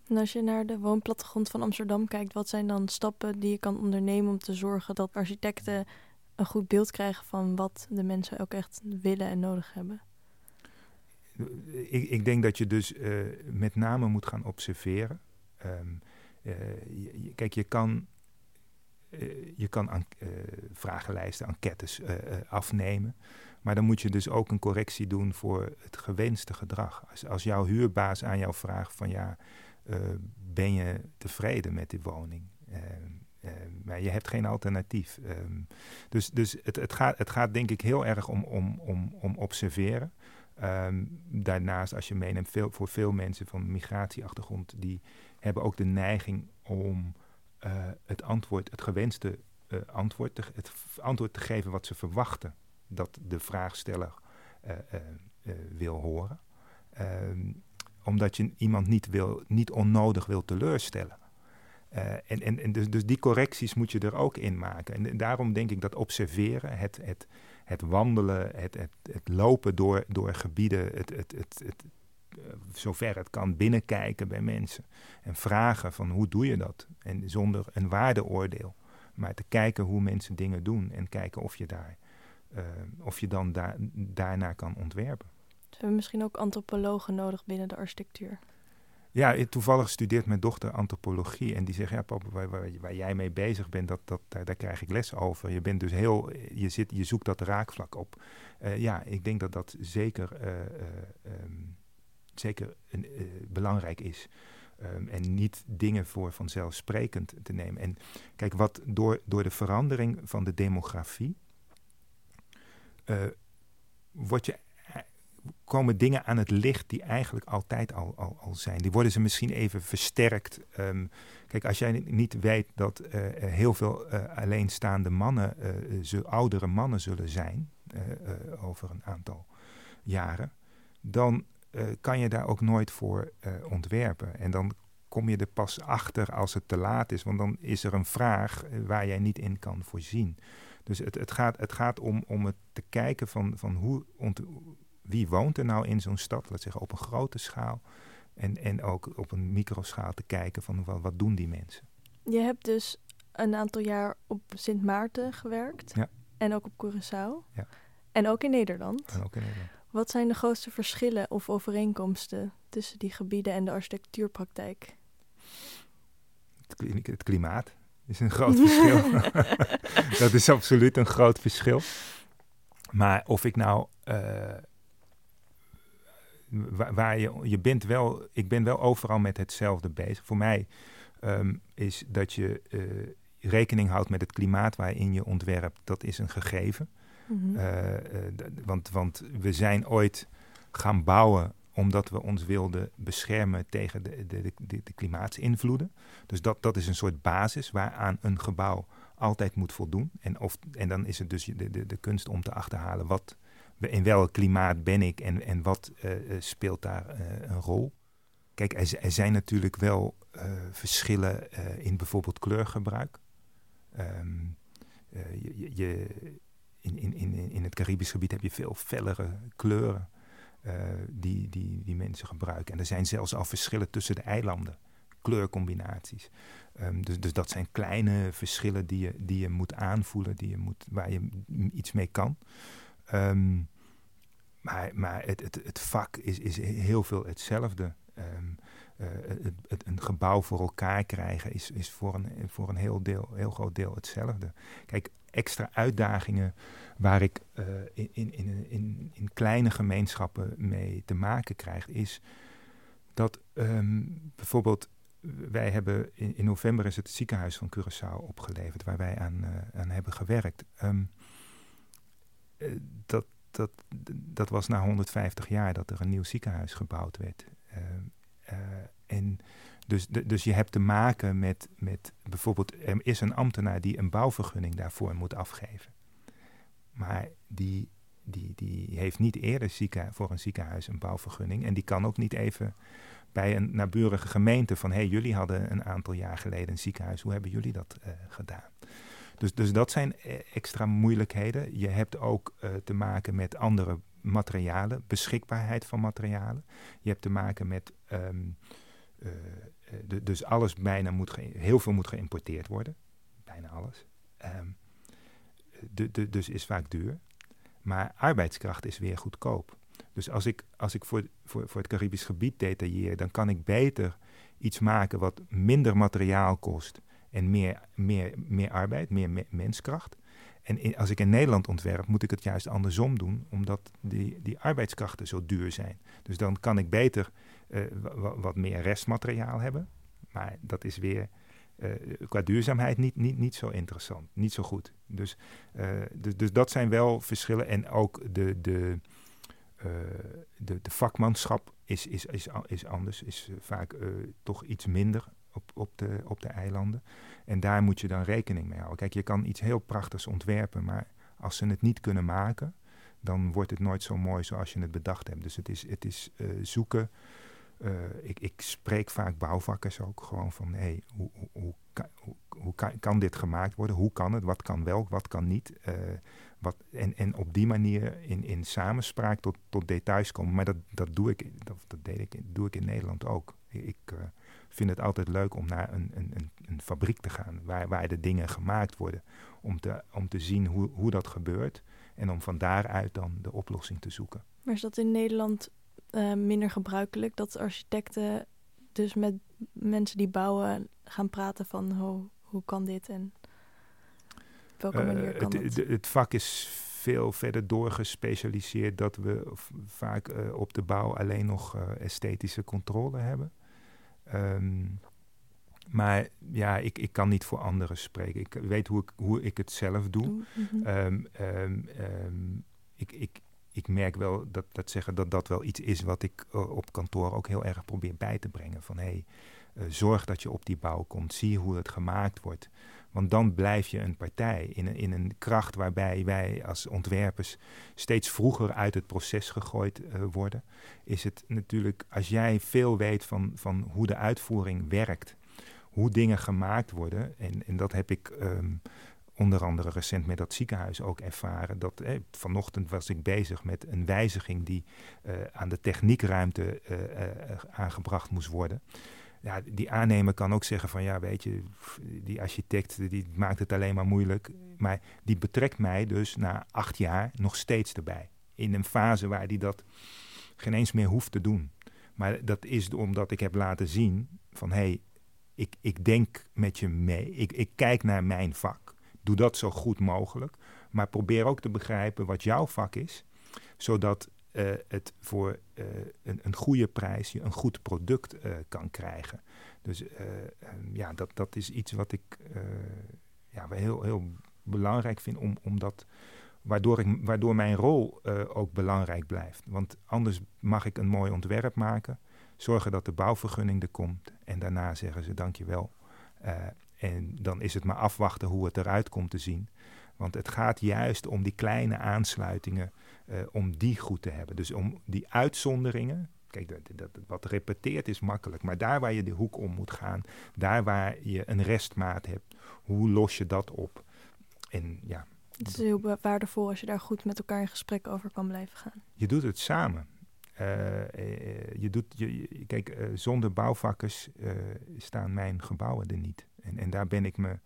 En als je naar de woonplattegrond van Amsterdam kijkt, wat zijn dan stappen die je kan ondernemen om te zorgen dat architecten een goed beeld krijgen van wat de mensen ook echt willen en nodig hebben? Ik, ik denk dat je dus uh, met name moet gaan observeren. Um, uh, kijk, je kan, uh, je kan vragenlijsten, enquêtes afnemen. Maar dan moet je dus ook een correctie doen voor het gewenste gedrag. Als, als jouw huurbaas aan jou vraagt van ja, ben je tevreden met die woning? Uh, maar je hebt geen alternatief. Um, dus dus het, het, gaat, het gaat denk ik heel erg om, om, om, om observeren. Um, daarnaast, als je meeneemt, veel, voor veel mensen van migratieachtergrond, die hebben ook de neiging om het antwoord, het gewenste antwoord, te, het antwoord te geven wat ze verwachten dat de vraagsteller wil horen. Ehm, omdat je iemand niet, wil, niet onnodig wil teleurstellen. En en, en dus, dus die correcties moet je er ook in maken. En, daarom denk ik dat observeren, het, het, wandelen, het, het, lopen door, door gebieden, het, het, het, het, eh, zover het kan binnenkijken bij mensen. En vragen van hoe doe je dat? En zonder een waardeoordeel. Maar te kijken hoe mensen dingen doen en kijken of je, daar, uh, of je dan daar, daarnaar kan ontwerpen. We hebben misschien ook antropologen nodig binnen de architectuur. Ja, toevallig studeert mijn dochter antropologie. En die zegt, ja papa, waar, jij mee bezig bent, dat, dat, daar, krijg ik les over. Je bent dus heel, je, zit, je zoekt dat raakvlak op. Uh, ja, ik denk dat dat zeker, uh, uh, um, zeker belangrijk is. Um, en niet dingen voor vanzelfsprekend te nemen. En kijk, wat door, door de verandering van de demografie... word je komen dingen aan het licht die eigenlijk altijd al, al, zijn. Die worden ze misschien even versterkt. Um, kijk, als jij niet weet dat uh, heel veel uh, alleenstaande mannen, uh, oudere mannen zullen zijn over een aantal jaren, dan kan je daar ook nooit voor ontwerpen. En dan kom je er pas achter als het te laat is, want dan is er een vraag waar jij niet in kan voorzien. Dus het, het, gaat, het gaat om, om het te kijken van, van hoe, wie woont er nou in zo'n stad, laat zeggen op een grote schaal. En, en ook op een microschaal te kijken van wat, wat doen die mensen. Je hebt dus een aantal jaar op Sint Maarten gewerkt. Ja. En ook op Curaçao. Ja. En ook in Nederland. En ook in Nederland. Wat zijn de grootste verschillen of overeenkomsten tussen die gebieden en de architectuurpraktijk? Het, klimaat is een groot verschil. dat is absoluut een groot verschil. Maar of ik nou uh, waar, je, je bent wel, ik ben wel overal met hetzelfde bezig. Voor mij um, is dat je uh, rekening houdt met het klimaat waarin je ontwerpt, dat is een gegeven. Mm -hmm. uh, want, want we zijn ooit gaan bouwen omdat we ons wilden beschermen tegen de, de, de, de klimaatsinvloeden. Dus dat, dat is een soort basis waaraan een gebouw altijd moet voldoen. En, of, en dan is het dus de, de, de kunst om te achterhalen wat in welk klimaat ben ik en, en wat uh, speelt daar uh, een rol? Kijk, er, zijn natuurlijk wel verschillen in bijvoorbeeld kleurgebruik. Um, je, je, in, in, in, in het Caribisch gebied heb je veel fellere kleuren die, die, die mensen gebruiken. En er zijn zelfs al verschillen tussen de eilanden, kleurcombinaties. Um, dus, dus dat zijn kleine verschillen die je, die je moet aanvoelen, die je moet, waar je iets mee kan. Um, maar, maar het, het, het, vak is, is heel veel hetzelfde. Um, uh, het, een gebouw voor elkaar krijgen is, is voor, een, voor een heel, deel, heel groot deel hetzelfde. Kijk, extra uitdagingen waar ik uh, in, in, in, in, kleine gemeenschappen mee te maken krijg, is dat um, bijvoorbeeld wij hebben in, november is het ziekenhuis van Curaçao opgeleverd, waar wij aan, uh, aan hebben gewerkt. Um, dat, dat, dat was na 150 jaar dat er een nieuw ziekenhuis gebouwd werd. Uh, uh, en dus, dus je hebt te maken met, met bijvoorbeeld, er is een ambtenaar die een bouwvergunning daarvoor moet afgeven. Maar die, die, die heeft niet eerder voor een ziekenhuis een bouwvergunning. En die kan ook niet even bij een naburige gemeente van... hé, hey, jullie hadden een aantal jaar geleden een ziekenhuis, hoe hebben jullie dat uh, gedaan? Dus, dus dat zijn eh, extra moeilijkheden. Je hebt ook uh, te maken met andere materialen, beschikbaarheid van materialen. Je hebt te maken met. Um, uh, de, dus alles bijna moet. Heel veel moet geïmporteerd worden. Bijna alles. Um, de, de, dus is vaak duur. Maar arbeidskracht is weer goedkoop. Dus als ik, als ik voor, voor, voor het Caribisch gebied detailleer, dan kan ik beter iets maken wat minder materiaal kost en meer, meer, meer arbeid, meer me menskracht. En als ik in Nederland ontwerp, moet ik het juist andersom doen, omdat die, die arbeidskrachten zo duur zijn. Dus dan kan ik beter uh, wat meer restmateriaal hebben. Maar dat is weer uh, qua duurzaamheid niet, niet, niet zo interessant, niet zo goed. Dus, uh, dus, dus dat zijn wel verschillen. En ook de, de, de, de vakmanschap is, is, is, is anders, is vaak toch iets minder op, op, de, op de eilanden. En daar moet je dan rekening mee houden. Kijk, je kan iets heel prachtigs ontwerpen, maar als ze het niet kunnen maken, dan wordt het nooit zo mooi zoals je het bedacht hebt. Dus het is, het is eh, zoeken. Eh, ik, ik spreek vaak bouwvakkers ook gewoon van: hey, hoe, hoe, hoe, kan, kan, dit gemaakt worden? Hoe kan het? Wat kan wel, wat kan niet? Uh, wat, en, en op die manier in, in samenspraak tot, tot details komen. Maar dat, dat, doe ik, dat, dat deed ik, doe ik in Nederland ook. Ik vind het altijd leuk om naar een, een, een, fabriek te gaan waar, waar de dingen gemaakt worden. Om te, om te zien hoe, hoe dat gebeurt en om van daaruit dan de oplossing te zoeken. Maar is dat in Nederland uh, minder gebruikelijk dat architecten dus met mensen die bouwen gaan praten van hoe, hoe kan dit en op welke manier kan het, het? Het vak is veel verder doorgespecialiseerd dat we vaak uh, op de bouw alleen nog esthetische controle hebben. Um, maar ja, ik, ik kan niet voor anderen spreken. Ik weet hoe ik, hoe ik het zelf doe. Mm -hmm. um, um, ik, ik, ik merk wel dat, dat zeggen dat dat wel iets is wat ik uh, op kantoor ook heel erg probeer bij te brengen. Van hé, hey, uh, zorg dat je op die bouw komt. Zie hoe het gemaakt wordt. Want dan blijf je een partij in een, in een kracht waarbij wij als ontwerpers steeds vroeger uit het proces gegooid uh, worden. Is het natuurlijk, als jij veel weet van, van hoe de uitvoering werkt, hoe dingen gemaakt worden, en, en dat heb ik um, onder andere recent met dat ziekenhuis ook ervaren. Dat, eh, vanochtend was ik bezig met een wijziging die uh, aan de techniekruimte aangebracht moest worden. Ja, die aannemer kan ook zeggen van ja, weet je, die architect die maakt het alleen maar moeilijk. Maar die betrekt mij dus na acht jaar nog steeds erbij. In een fase waar die dat geen eens meer hoeft te doen. Maar dat is omdat ik heb laten zien van hé, hey, ik, ik denk met je mee. Ik, ik kijk naar mijn vak. Doe dat zo goed mogelijk. Maar probeer ook te begrijpen wat jouw vak is. Zodat uh, het voor uh, een, een, goede prijs je een goed product uh, kan krijgen. Dus um, ja, dat, dat is iets wat ik ja, heel, heel belangrijk vind om, om dat waardoor, ik, waardoor mijn rol ook belangrijk blijft. Want anders mag ik een mooi ontwerp maken, zorgen dat de bouwvergunning er komt en daarna zeggen ze dankjewel. En dan is het maar afwachten hoe het eruit komt te zien. Want het gaat juist om die kleine aansluitingen, uh, om die goed te hebben. Dus om die uitzonderingen. Kijk, dat, dat, wat repeteert is makkelijk. Maar daar waar je de hoek om moet gaan, daar waar je een restmaat hebt, hoe los je dat op? En ja. Het is heel waardevol als je daar goed met elkaar in gesprek over kan blijven gaan. Je doet het samen. Uh, uh, je doet, je, kijk, uh, zonder bouwvakkers staan mijn gebouwen er niet. En, en daar ben ik me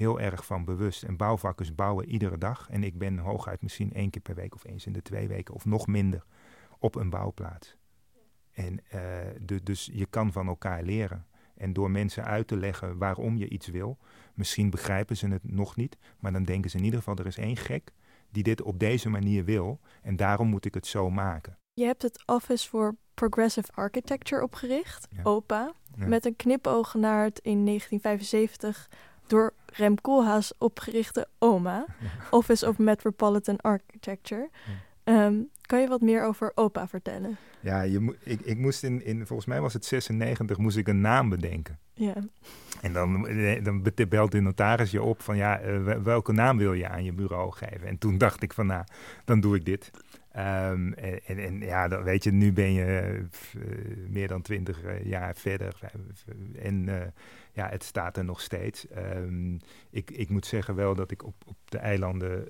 heel erg van bewust. En bouwvakkers bouwen iedere dag. En ik ben hooguit misschien één keer per week of eens in de twee weken of nog minder op een bouwplaats. En de, dus je kan van elkaar leren. En door mensen uit te leggen waarom je iets wil, misschien begrijpen ze het nog niet, maar dan denken ze in ieder geval: er is één gek die dit op deze manier wil en daarom moet ik het zo maken. Je hebt het Office for Progressive Architecture opgericht, ja. OPA, ja. met een knipoog naar het in 1975 door Rem Koolhaas opgerichte OMA. Office of Metropolitan Architecture. Um, kan je wat meer over OPA vertellen? Ja, je ik, ik moest in, in, volgens mij was het 96, moest ik een naam bedenken. Ja. En dan, dan belt de notaris je op van ja, uh, welke naam wil je aan je bureau geven? En toen dacht ik van nou, dan doe ik dit. Um, en, en, en, ja, dan weet je, nu ben je uh, meer dan twintig jaar verder. En uh, ja, het staat er nog steeds. Um, ik, ik moet zeggen wel dat ik op, op de eilanden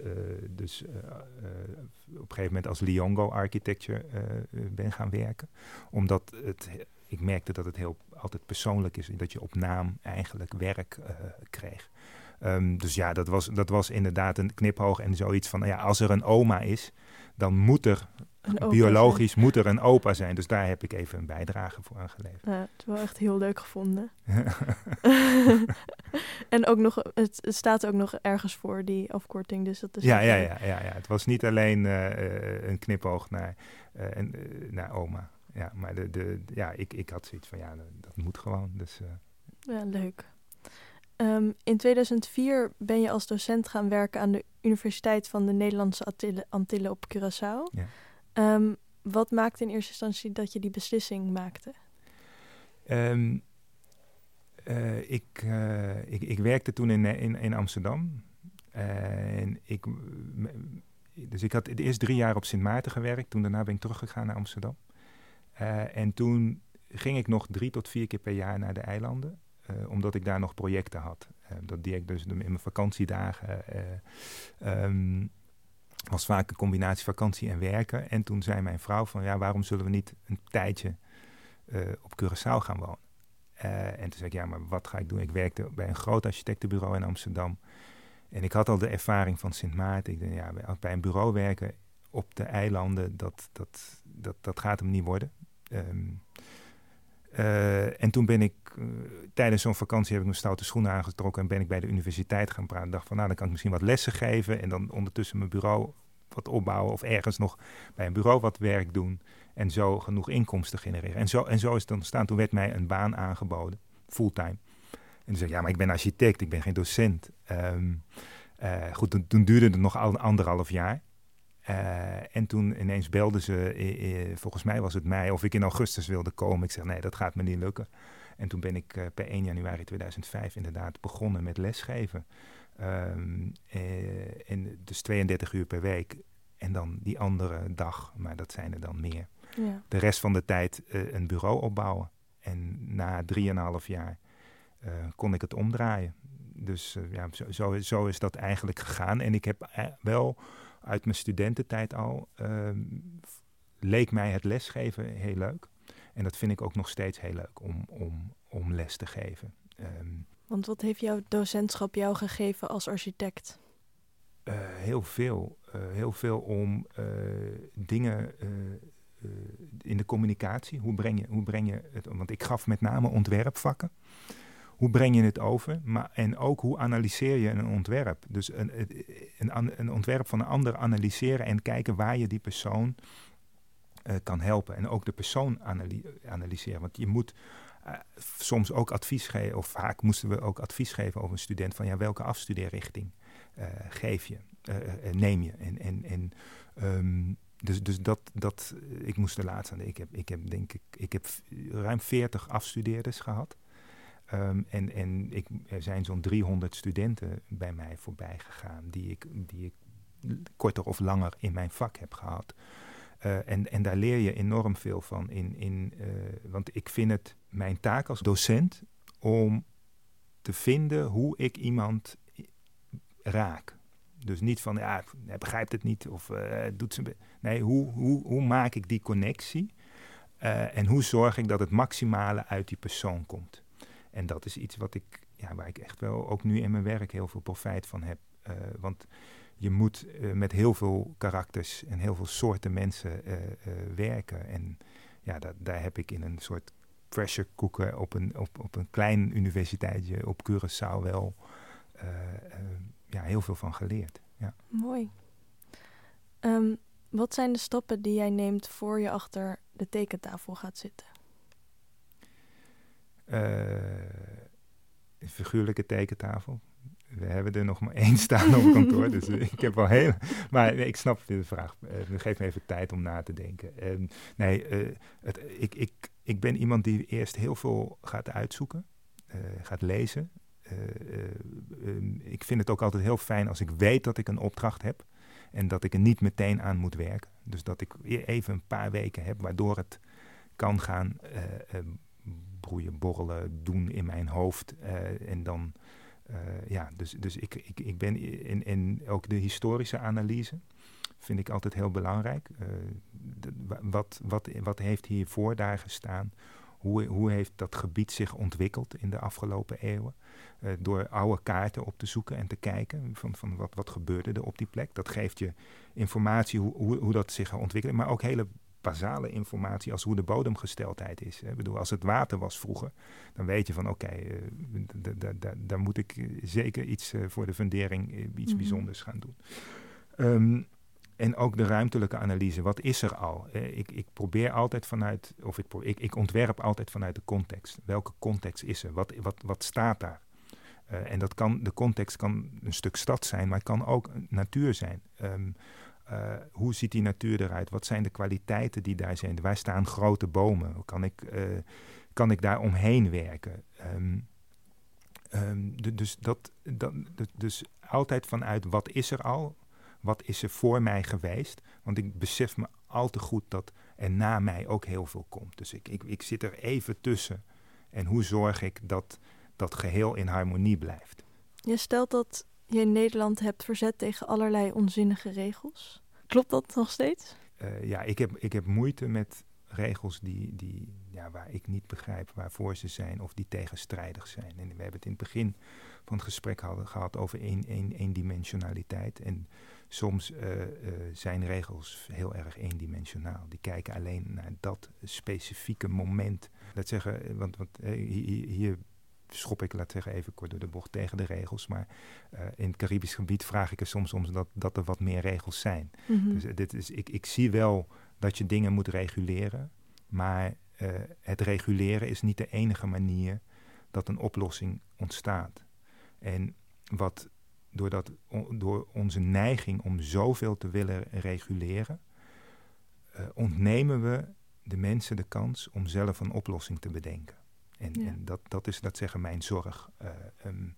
dus op een gegeven moment als Liongo Architecture ben gaan werken. Omdat het, ik merkte dat het heel altijd persoonlijk is. Dat je op naam eigenlijk werk kreeg. Um, dus ja, dat was, dat was inderdaad een kniphoog en zoiets van, ja, als er een oma is, dan moet er biologisch moet er een opa zijn. Dus daar heb ik even een bijdrage voor aangeleverd. Ja, het is wel echt heel leuk gevonden. en ook nog, het, het, staat ook nog ergens voor, die afkorting. Dus dat is ja, ja, ja, ja, ja, het was niet alleen uh, een knipoog naar, uh, en, naar oma. Ja, maar de, de, ja, ik, ik had zoiets van, ja, dat, dat moet gewoon. Dus, ja, leuk. Um, in 2004 ben je als docent gaan werken aan de Universiteit van de Nederlandse Antillen, Antillen op Curaçao. Ja. Um, wat maakte in eerste instantie dat je die beslissing maakte? Um, uh, ik, uh, ik, ik, werkte toen in, in, in Amsterdam. Uh, en ik, dus ik had de eerste drie jaar op Sint Maarten gewerkt. Toen daarna ben ik teruggegaan naar Amsterdam. en toen ging ik nog drie tot vier keer per jaar naar de eilanden. Omdat ik daar nog projecten had. dat deed ik dus in mijn vakantiedagen. Um, was vaak een combinatie vakantie en werken. En toen zei mijn vrouw van ja, waarom zullen we niet een tijdje op Curaçao gaan wonen? en toen zei ik ja, maar wat ga ik doen? Ik werkte bij een groot architectenbureau in Amsterdam. En ik had al de ervaring van Sint Maarten. Ik dacht, ja, bij een bureau werken op de eilanden, dat, dat, dat, dat gaat hem niet worden. Ehm, eh, en toen ben ik, uh, tijdens zo'n vakantie heb ik mijn stoute schoenen aangetrokken en ben ik bij de universiteit gaan praten. Ik dacht van, nou, dan kan ik misschien wat lessen geven en dan ondertussen mijn bureau wat opbouwen of ergens nog bij een bureau wat werk doen en zo genoeg inkomsten genereren. En zo, en zo is het ontstaan. Toen werd mij een baan aangeboden, fulltime. En zei ja, maar ik ben architect, ik ben geen docent. Ehm, eh, goed, toen, duurde het nog anderhalf jaar. Uh, en toen ineens belden ze, volgens mij was het mei, of ik in augustus wilde komen. Ik zeg, nee, dat gaat me niet lukken. En toen ben ik per 1 januari 2005 inderdaad begonnen met lesgeven. Um, en dus 32 uur per week. En dan die andere dag, maar dat zijn er dan meer. Ja. De rest van de tijd een bureau opbouwen. En na 3,5 jaar kon ik het omdraaien. Dus ja, zo, zo, zo, is dat eigenlijk gegaan. En ik heb eh, wel uit mijn studententijd al, ehm, leek mij het lesgeven heel leuk. En dat vind ik ook nog steeds heel leuk om, om, om les te geven. Um, Want wat heeft jouw docentschap jou gegeven als architect? Uh, heel veel. Uh, heel veel om uh, dingen in de communicatie. Hoe breng je, hoe breng je het? Want ik gaf met name ontwerpvakken hoe breng je het over? Maar, en ook hoe analyseer je een ontwerp? Dus een, een, een ontwerp van een ander analyseren en kijken waar je die persoon uh, kan helpen. En ook de persoon analyseren. Want je moet uh, soms ook advies geven, of vaak moesten we ook advies geven over een student van ja, welke afstudeerrichting uh, geef je, neem je. En, en, en um, dus, dus dat, dat, ik moest er laatst aan. Ik heb, ik heb denk ik, ik heb ruim 40 afstudeerders gehad. Um, en en ik, er zijn zo'n 300 studenten bij mij voorbij gegaan die ik, die ik korter of langer in mijn vak heb gehad. Uh, en, en daar leer je enorm veel van. In, in, uh, want ik vind het mijn taak als docent om te vinden hoe ik iemand raak. Dus niet van, ja, hij begrijpt het niet of uh, doet ze. Nee, hoe, hoe, hoe maak ik die connectie? en hoe zorg ik dat het maximale uit die persoon komt? En dat is iets wat ik, ja, waar ik echt wel ook nu in mijn werk heel veel profijt van heb. Uh, want je moet uh, met heel veel karakters en heel veel soorten mensen uh, werken. En ja, dat, daar heb ik in een soort pressure cooker op een, op, op een klein universiteitje op Curaçao wel ja, heel veel van geleerd. Ja. Mooi. Um, wat zijn de stappen die jij neemt voor je achter de tekentafel gaat zitten? Een figuurlijke tekentafel. We hebben er nog maar één staan op kantoor, dus ik heb wel heel... Maar ik snap de vraag. Uh, geef me even tijd om na te denken. Uh, nee, het, ik, ik, ik ben iemand die eerst heel veel gaat uitzoeken, gaat lezen. Um, ik vind het ook altijd heel fijn als ik weet dat ik een opdracht heb en dat ik er niet meteen aan moet werken. Dus dat ik e-, even een paar weken heb waardoor het kan gaan broeien, borrelen, doen in mijn hoofd. Uh, en dan, uh, ja, dus, dus ik, ik, ik ben in, in ook de historische analyse vind ik altijd heel belangrijk. De, wat, wat, wat heeft hiervoor daar gestaan? Hoe, hoe heeft dat gebied zich ontwikkeld in de afgelopen eeuwen? Door oude kaarten op te zoeken en te kijken van, van wat, wat gebeurde er op die plek. Dat geeft je informatie hoe, hoe, hoe dat zich ontwikkelt, maar ook hele basale informatie als hoe de bodemgesteldheid is. Ik bedoel, als het water was vroeger, dan weet je van oké, okay, uh, daar moet ik zeker iets uh, voor de fundering, iets mm -hmm. bijzonders gaan doen. Um, en ook de ruimtelijke analyse. Wat is er al? ik, ik, probeer altijd vanuit, of ik, ik, ik, ontwerp altijd vanuit de context. Welke context is er? Wat, wat, wat staat daar? en dat kan, de context kan een stuk stad zijn, maar het kan ook natuur zijn. Um, uh, hoe ziet die natuur eruit? Wat zijn de kwaliteiten die daar zijn? Waar staan grote bomen? Kan ik, uh, kan ik daar omheen werken? Um, um, dus, dat, dat, dus altijd vanuit wat is er al? wat is er voor mij geweest? Want ik besef me al te goed dat er na mij ook heel veel komt. Dus ik, ik, ik zit er even tussen. En hoe zorg ik dat dat geheel in harmonie blijft? Je stelt dat je in Nederland hebt verzet tegen allerlei onzinnige regels. Klopt dat nog steeds? Uh, ja, ik heb, ik heb moeite met regels die, die, ja, waar ik niet begrijp waarvoor ze zijn of die tegenstrijdig zijn. En we hebben het in het begin van het gesprek hadden, gehad over één, eendimensionaliteit. En soms uh, uh, zijn regels heel erg eendimensionaal. Die kijken alleen naar dat specifieke moment. Laat zeggen, want, want hier, hier schop ik, laat zeggen, even kort door de bocht tegen de regels. Maar uh, in het Caribisch gebied vraag ik er soms om dat, dat er wat meer regels zijn. Mhm. Dus dit is, ik, ik zie wel dat je dingen moet reguleren. Maar uh, het reguleren is niet de enige manier dat een oplossing ontstaat. En wat doordat, door onze neiging om zoveel te willen reguleren, ontnemen we de mensen de kans om zelf een oplossing te bedenken. En, Ja. en dat, dat is, dat zeggen mijn zorg. eh, ehm,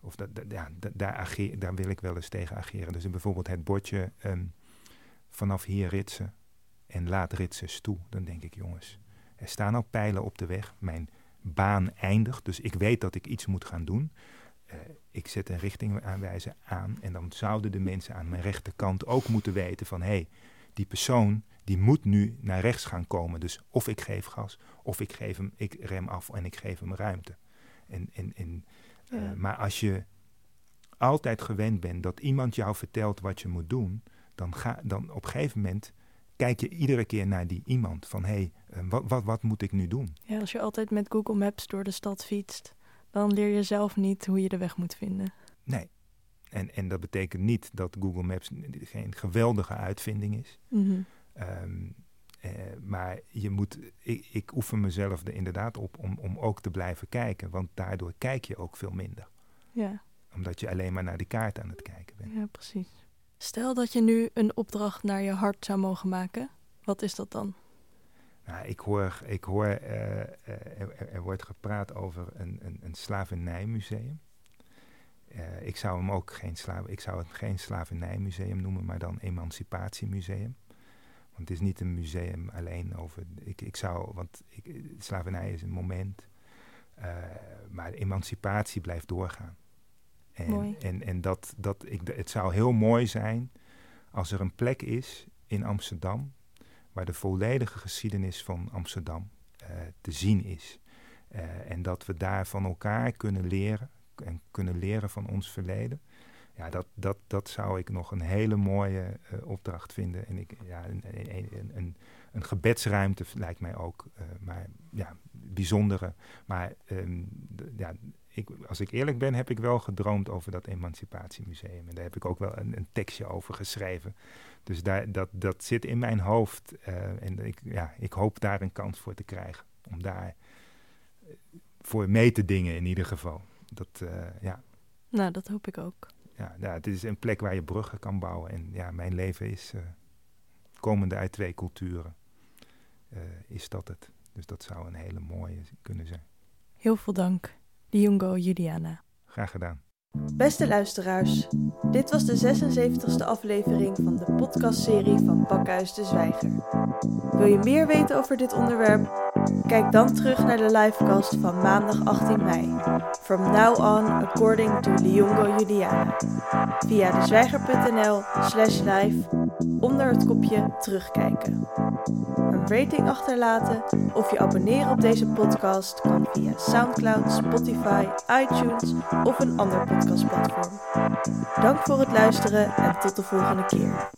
of dat, dat- ja, da- daar, ageer, daar wil ik wel eens tegen ageren. Dus bijvoorbeeld het bordje ehm, vanaf hier ritsen en laat ritsers toe. Dan denk ik, jongens, er staan al pijlen op de weg. Mijn baan eindigt, dus ik weet dat ik iets moet gaan doen. Eh, ik zet een richtingaanwijzer aan en dan zouden de mensen aan mijn rechterkant ook moeten weten van... hé, hey, die persoon die moet nu naar rechts gaan komen. Dus of ik geef gas, of ik, geef hem, ik rem af en ik geef hem ruimte. En, en, en, eh, maar als je altijd gewend bent dat iemand jou vertelt wat je moet doen... dan, ga, dan op een gegeven moment kijk je iedere keer naar die iemand. Van hé, hey, eh, wat, wat, wat moet ik nu doen? Ja, als je altijd met Google Maps door de stad fietst, dan leer je zelf niet hoe je de weg moet vinden. Nee. En, en dat betekent niet dat Google Maps geen geweldige uitvinding is. Mhm. Ehm, eh, maar je moet, ik, ik oefen mezelf er inderdaad op om, om ook te blijven kijken. Want daardoor kijk je ook veel minder. Ja, Omdat je alleen maar naar die kaart aan het kijken bent. ja, precies. Stel dat je nu een opdracht naar je hart zou mogen maken. Wat is dat dan? Nou, ik hoor, ik hoor eh, eh, er, er- er wordt gepraat over een, een, een slavernijmuseum. Eh, ik zou hem ook geen, slaaf, ik zou het geen slavernijmuseum noemen, maar dan emancipatiemuseum. Want het is niet een museum alleen over. Ik, ik zou, want ik, slavernij is een moment. eh, maar emancipatie blijft doorgaan. En, Mooi. en, en dat, dat ik, het zou heel mooi zijn als er een plek is in Amsterdam waar de volledige geschiedenis van Amsterdam eh, te zien is. En dat we daar van elkaar kunnen leren en kunnen leren van ons verleden. Ja, dat, dat, dat zou ik nog een hele mooie eh, opdracht vinden. En ik, ja, een, een, een, een, gebedsruimte lijkt mij ook, eh, maar ja, bijzondere. Maar ehm, ja, ik, als ik eerlijk ben, heb ik wel gedroomd over dat Emancipatiemuseum. En daar heb ik ook wel een, een tekstje over geschreven. Dus daar, dat, dat zit in mijn hoofd. eh, en ik, ja, ik hoop daar een kans voor te krijgen. Om daar voor mee te dingen in ieder geval. Dat, eh, ja, Nou, dat hoop ik ook. ja, ja, het is een plek waar je bruggen kan bouwen. En ja, mijn leven is eh, komende uit twee culturen. eh, is dat het. Dus dat zou een hele mooie kunnen zijn. Heel veel dank, Diongo Juliana. Graag gedaan. Beste luisteraars, dit was de 76e aflevering van de podcastserie van Pakhuis de Zwijger. Wil je meer weten over dit onderwerp? Kijk dan terug naar de livecast van maandag 18 mei. From now on, according to Liongo Juliana. Via dezwijger.nl slash live onder het kopje terugkijken. Een rating achterlaten of je abonneren op deze podcast kan via Soundcloud, Spotify, iTunes of een ander podcastplatform. Dank voor het luisteren en tot de volgende keer.